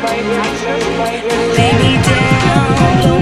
Lay me down.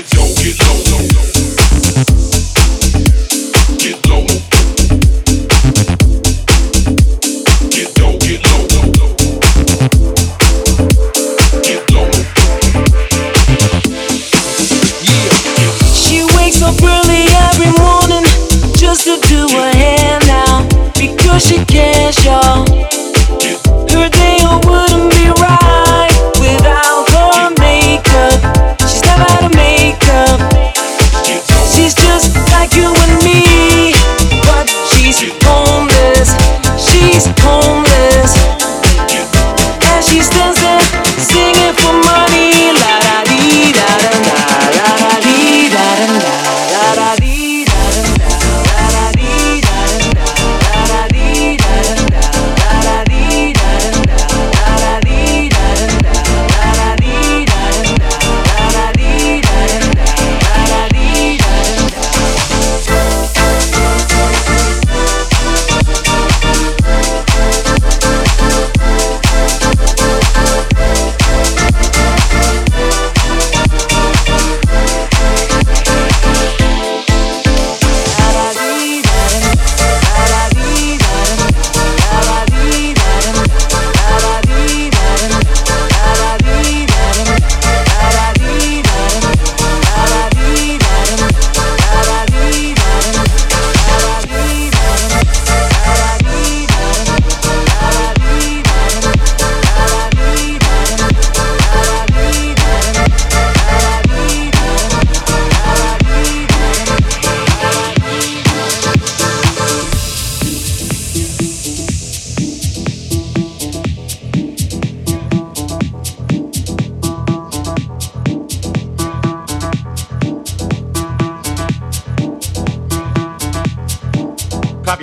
it, yo, it.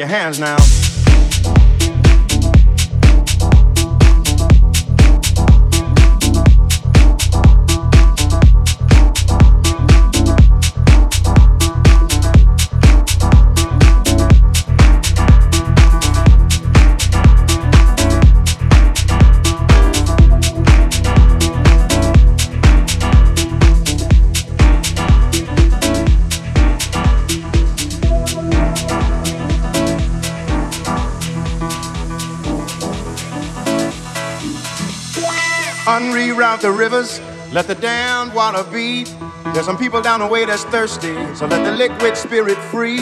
Your hands now. Rivers, let the damned water be. There's some people down the way that's thirsty, so let the liquid spirit free.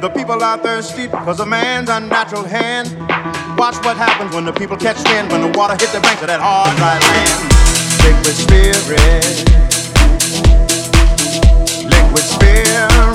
The people are thirsty because of man's unnatural hand. Watch what happens when the people catch wind, when the water hits the banks of that hard, dry land. Liquid spirit. Liquid spirit.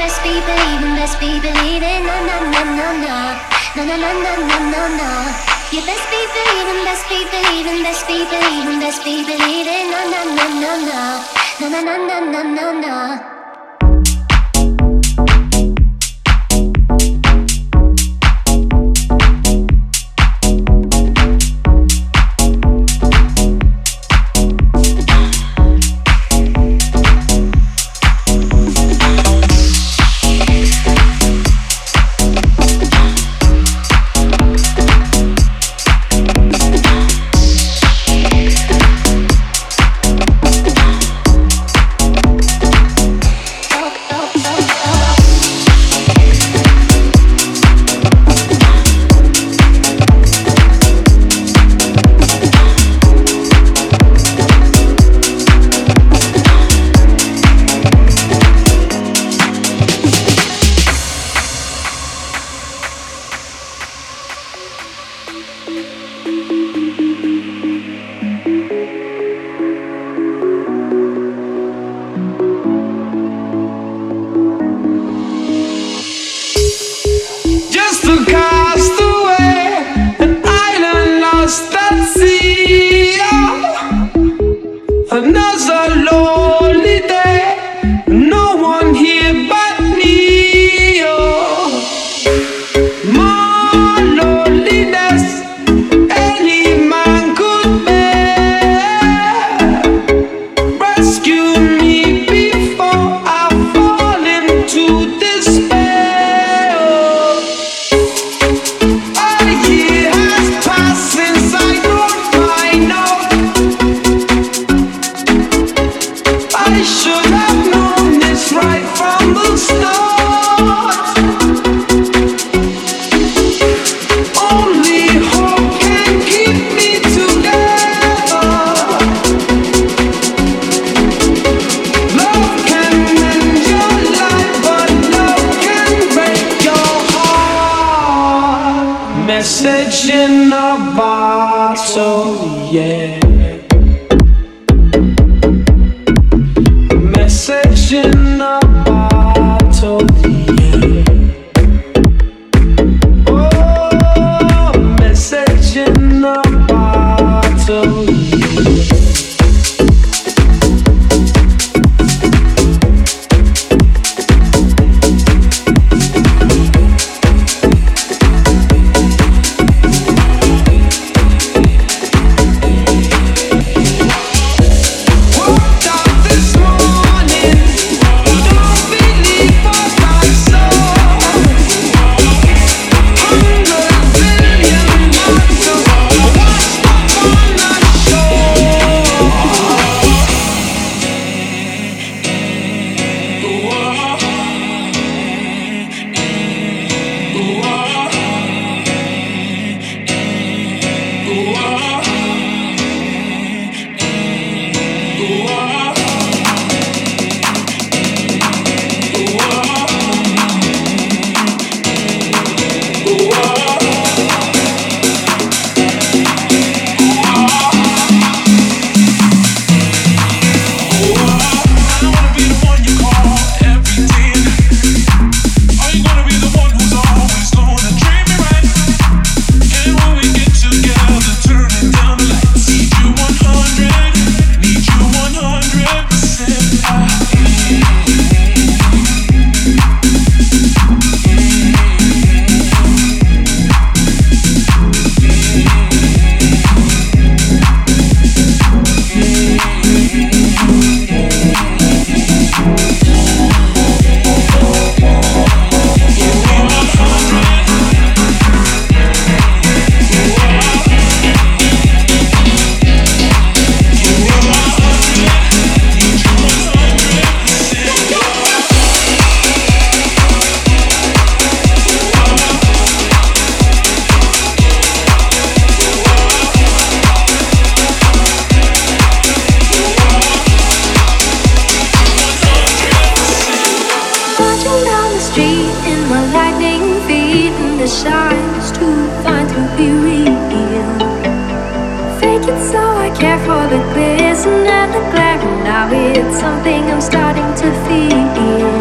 best be believing, best be believing, na na na na na, na na na na na na na. You best be believing, best be believing, best be believing, best be believing, na na na na na, na na na na na na. be real. Fake it so I care for the glisten and the glare, now it's something I'm starting to feel.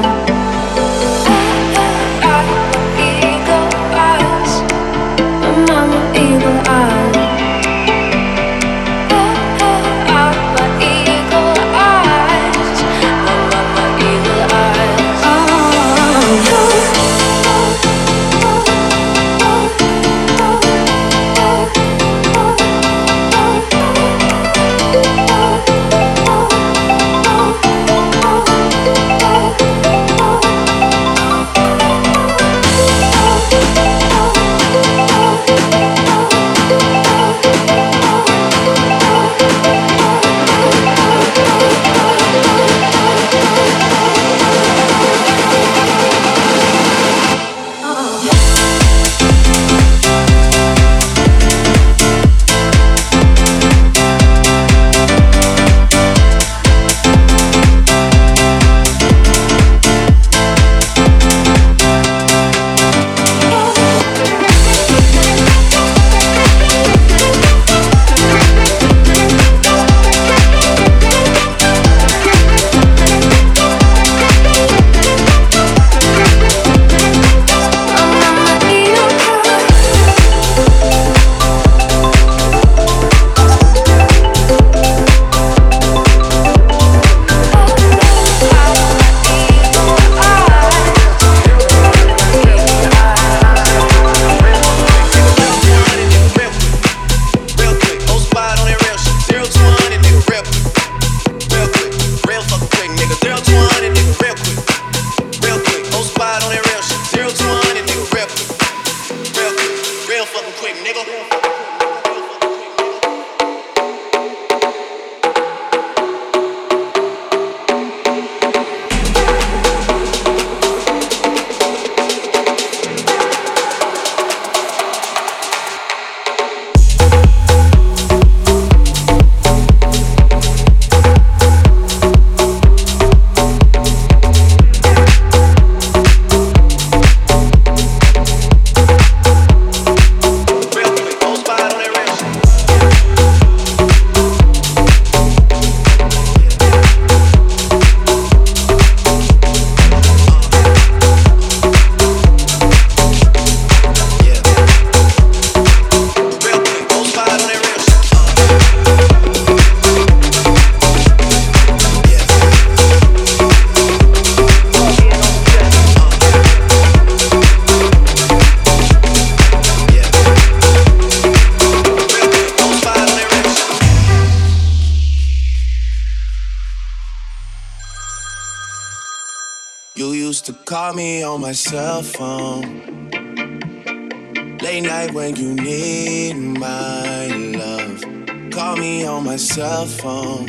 Cell phone.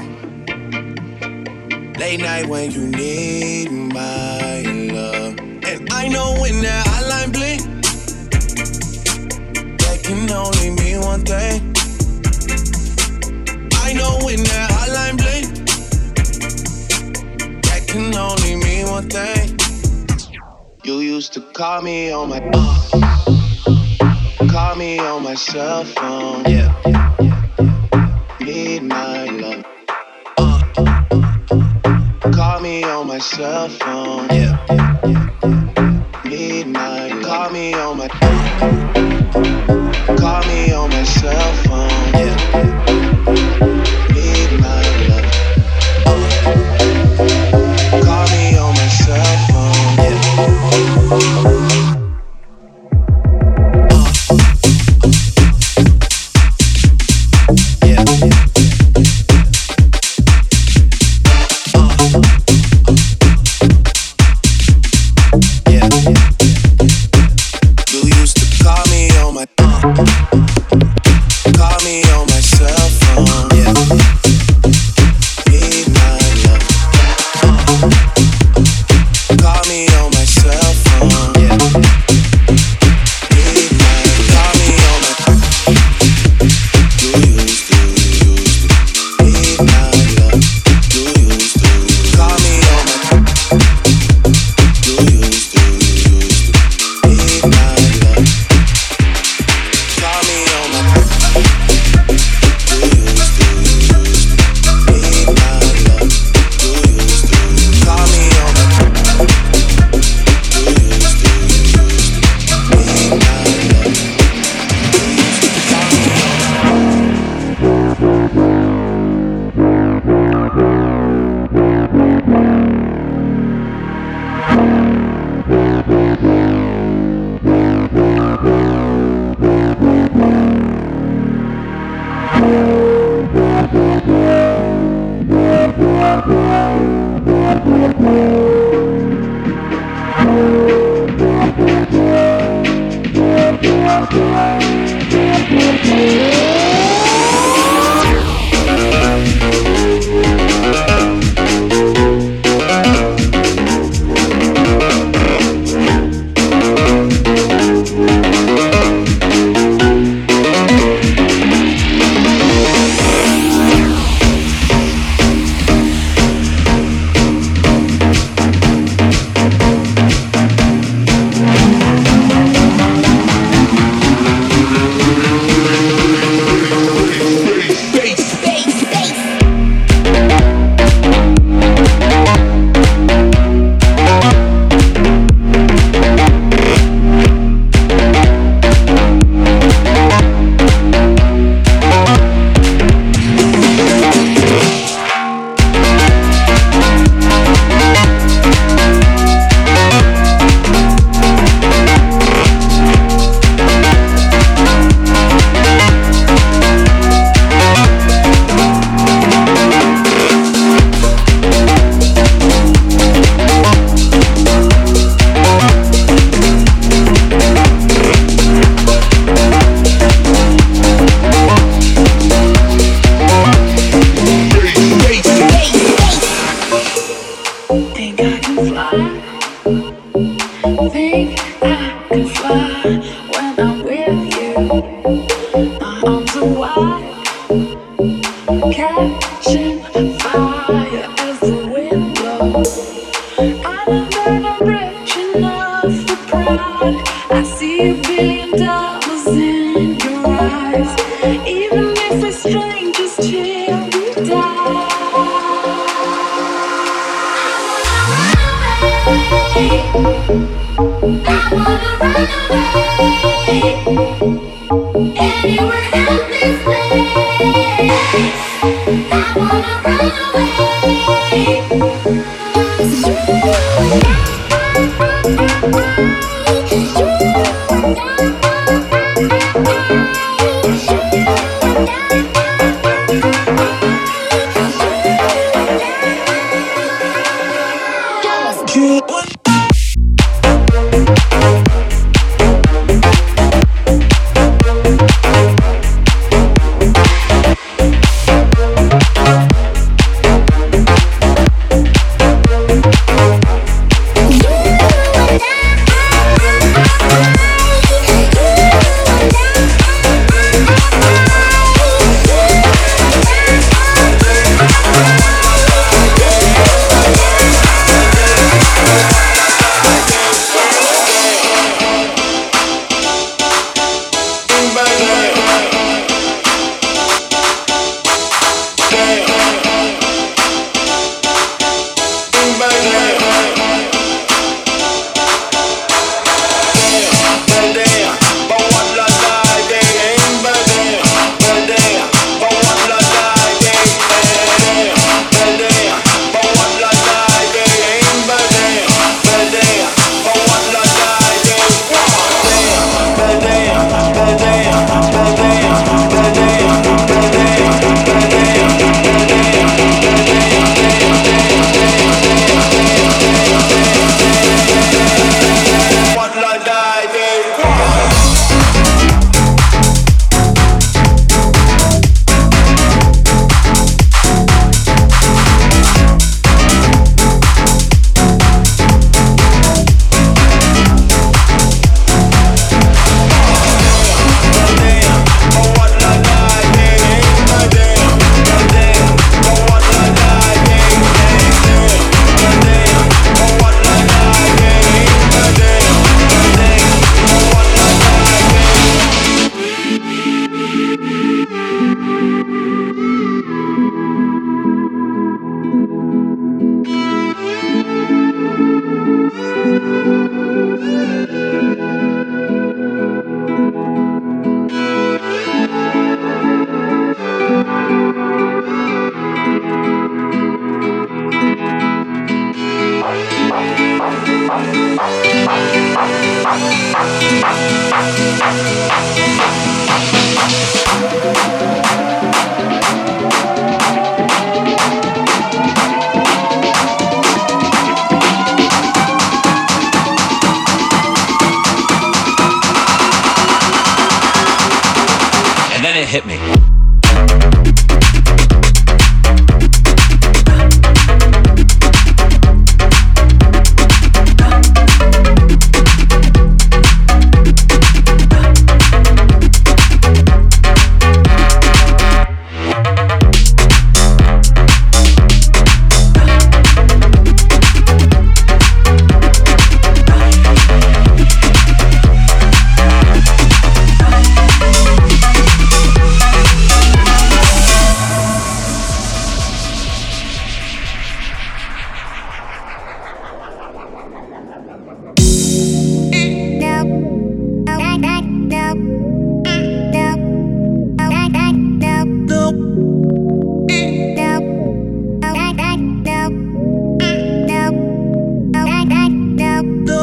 Late night when you need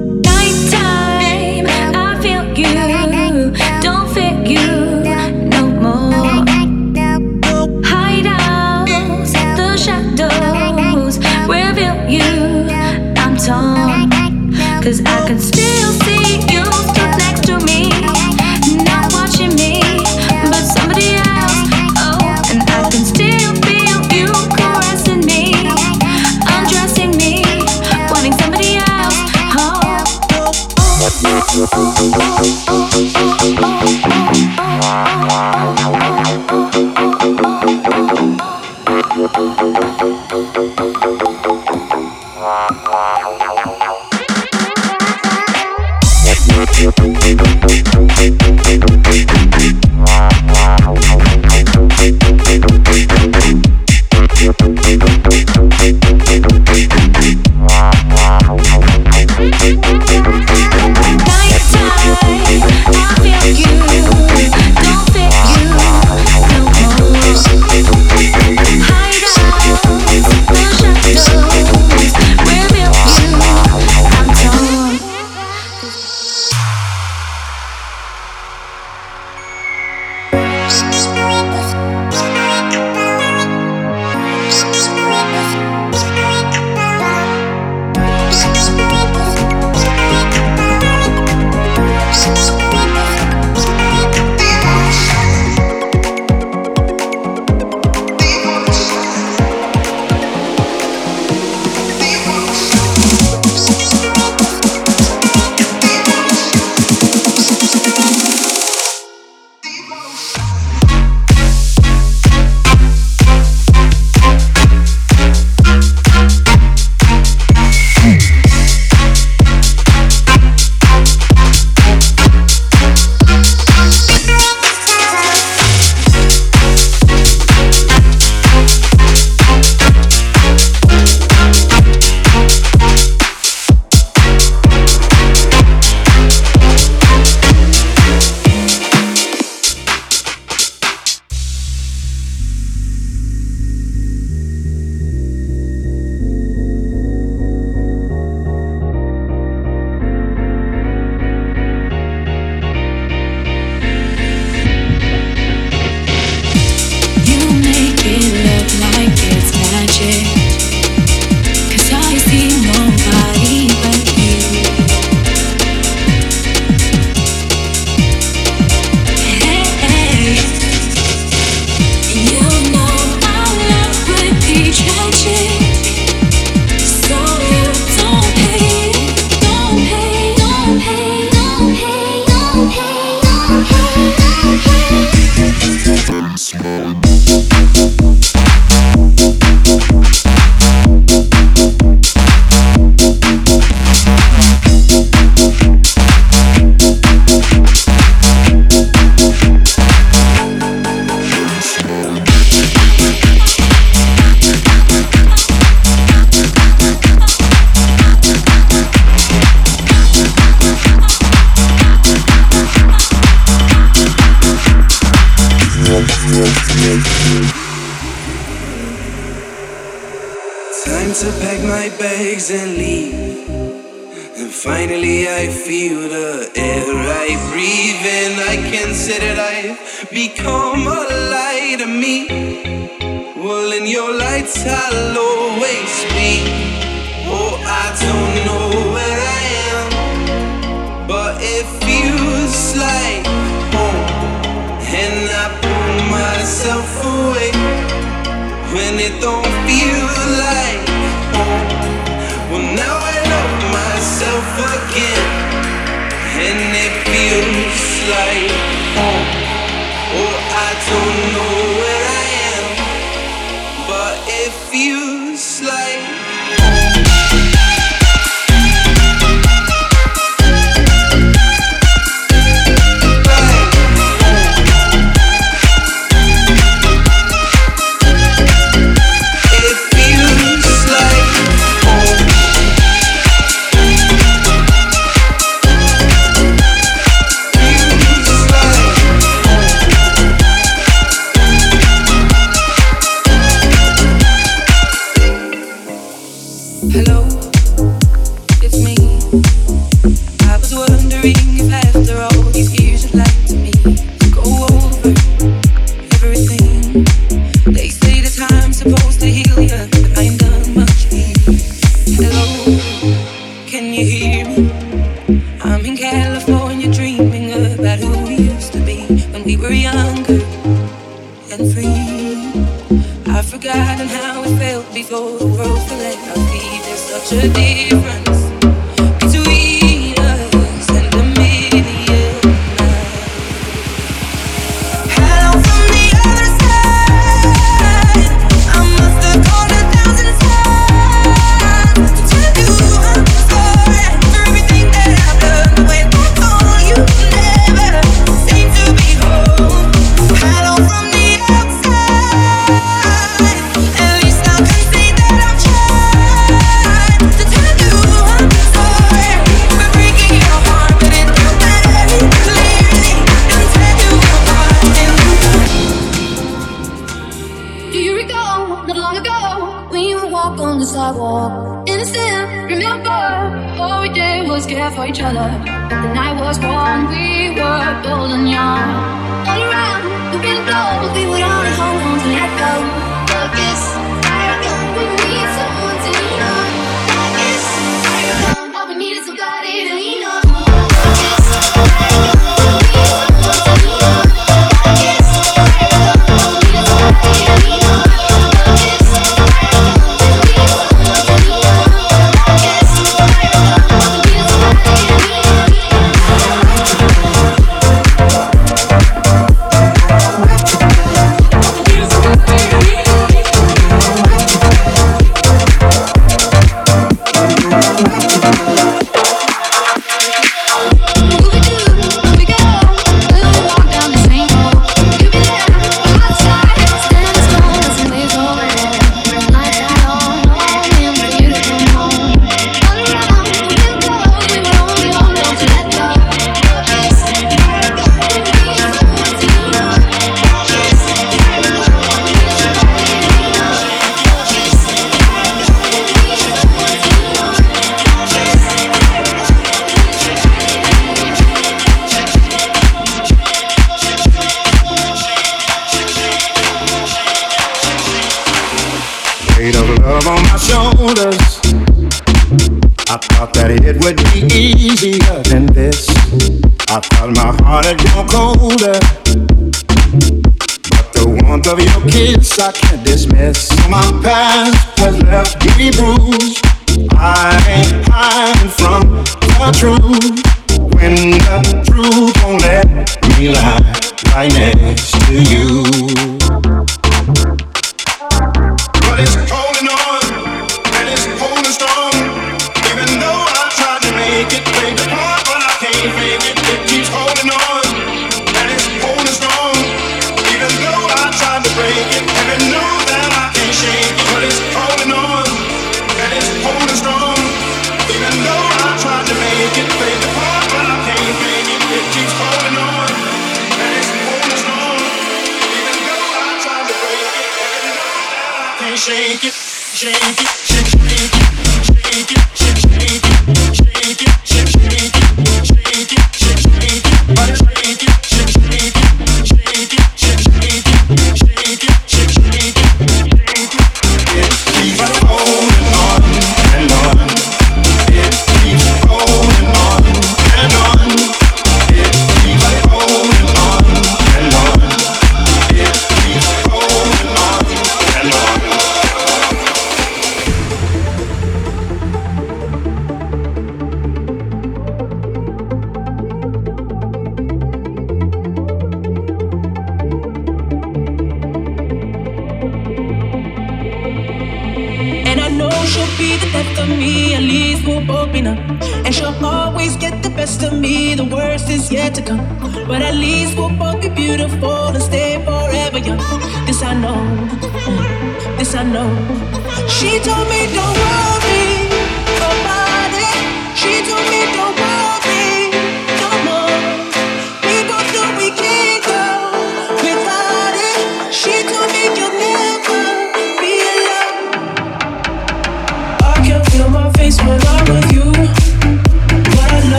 Bye. Wow. feelings I can't dismiss. My past has left me bruised. I ain't hiding from the truth. best of me, the worst is yet to come. But at least we'll both be beautiful and stay forever young. This I know, this I know. She told me don't worry about it. She told me don't worry.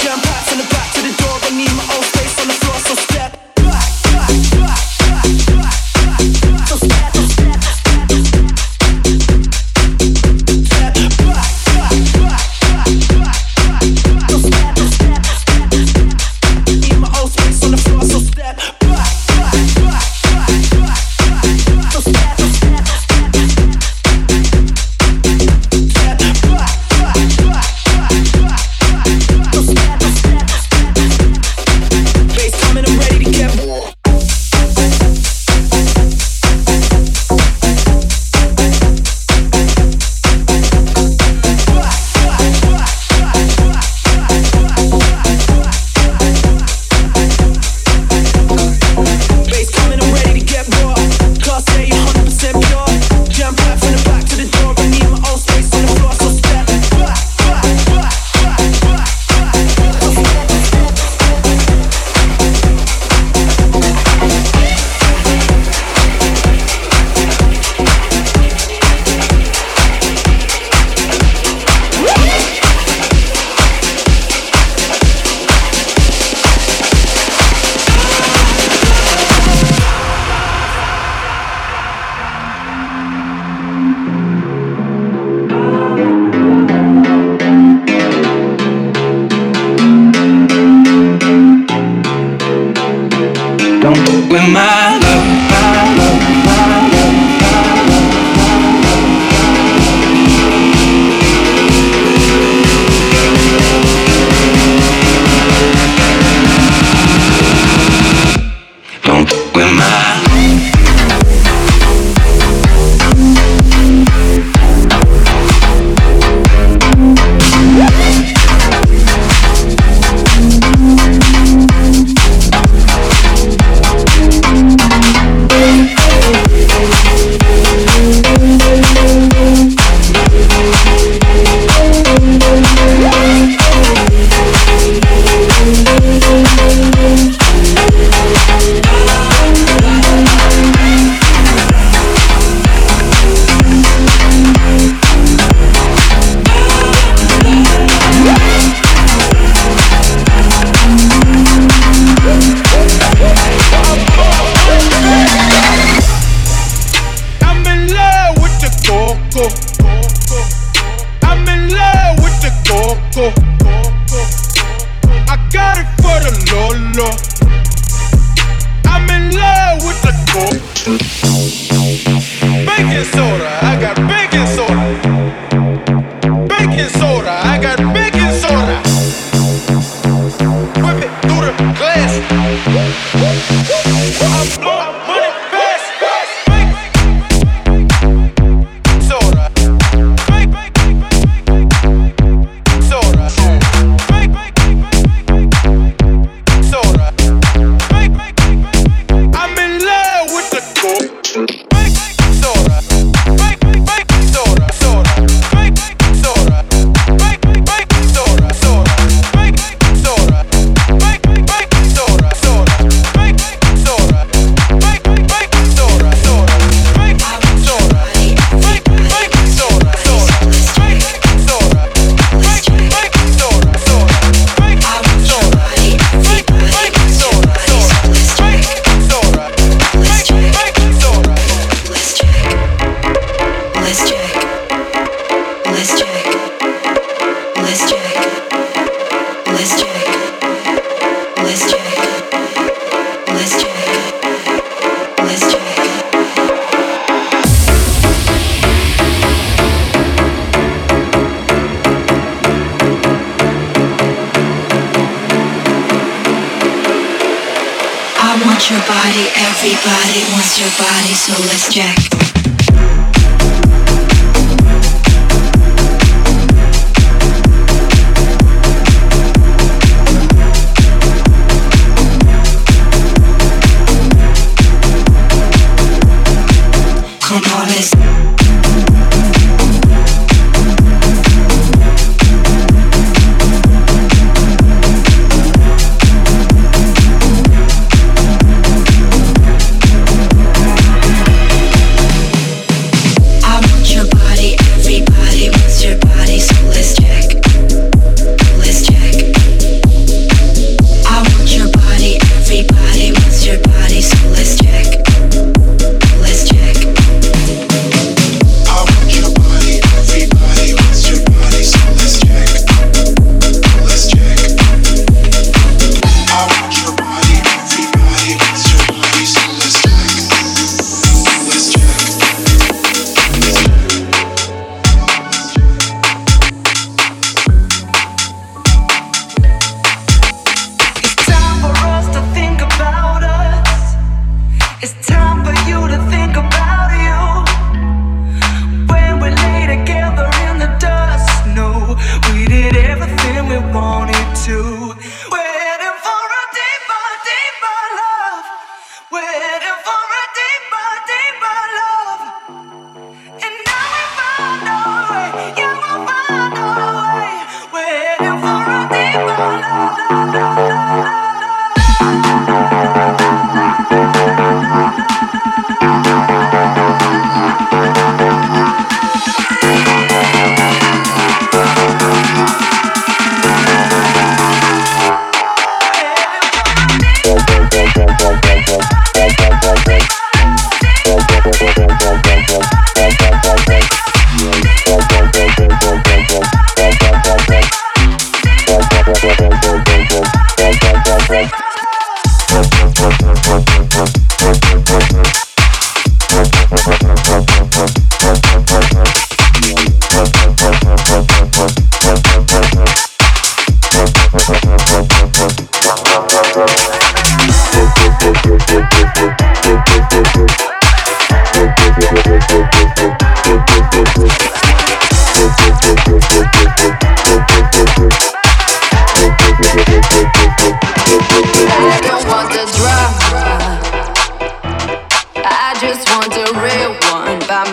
Pure. Jam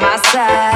My side.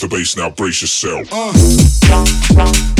The bass now, brace yourself. Here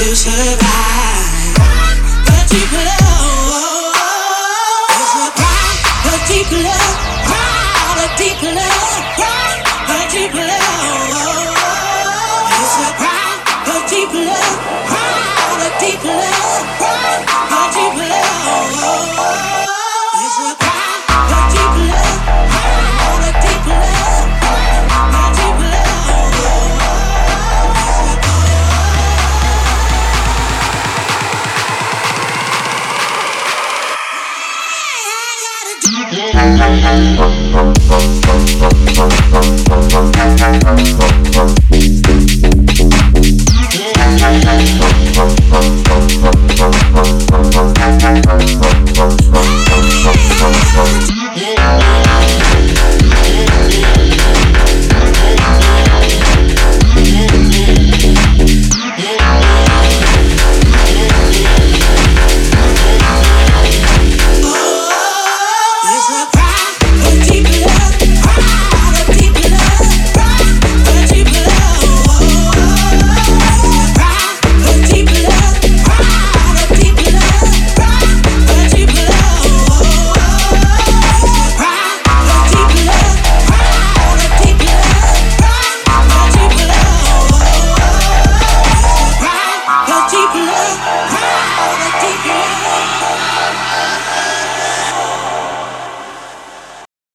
comes the bass,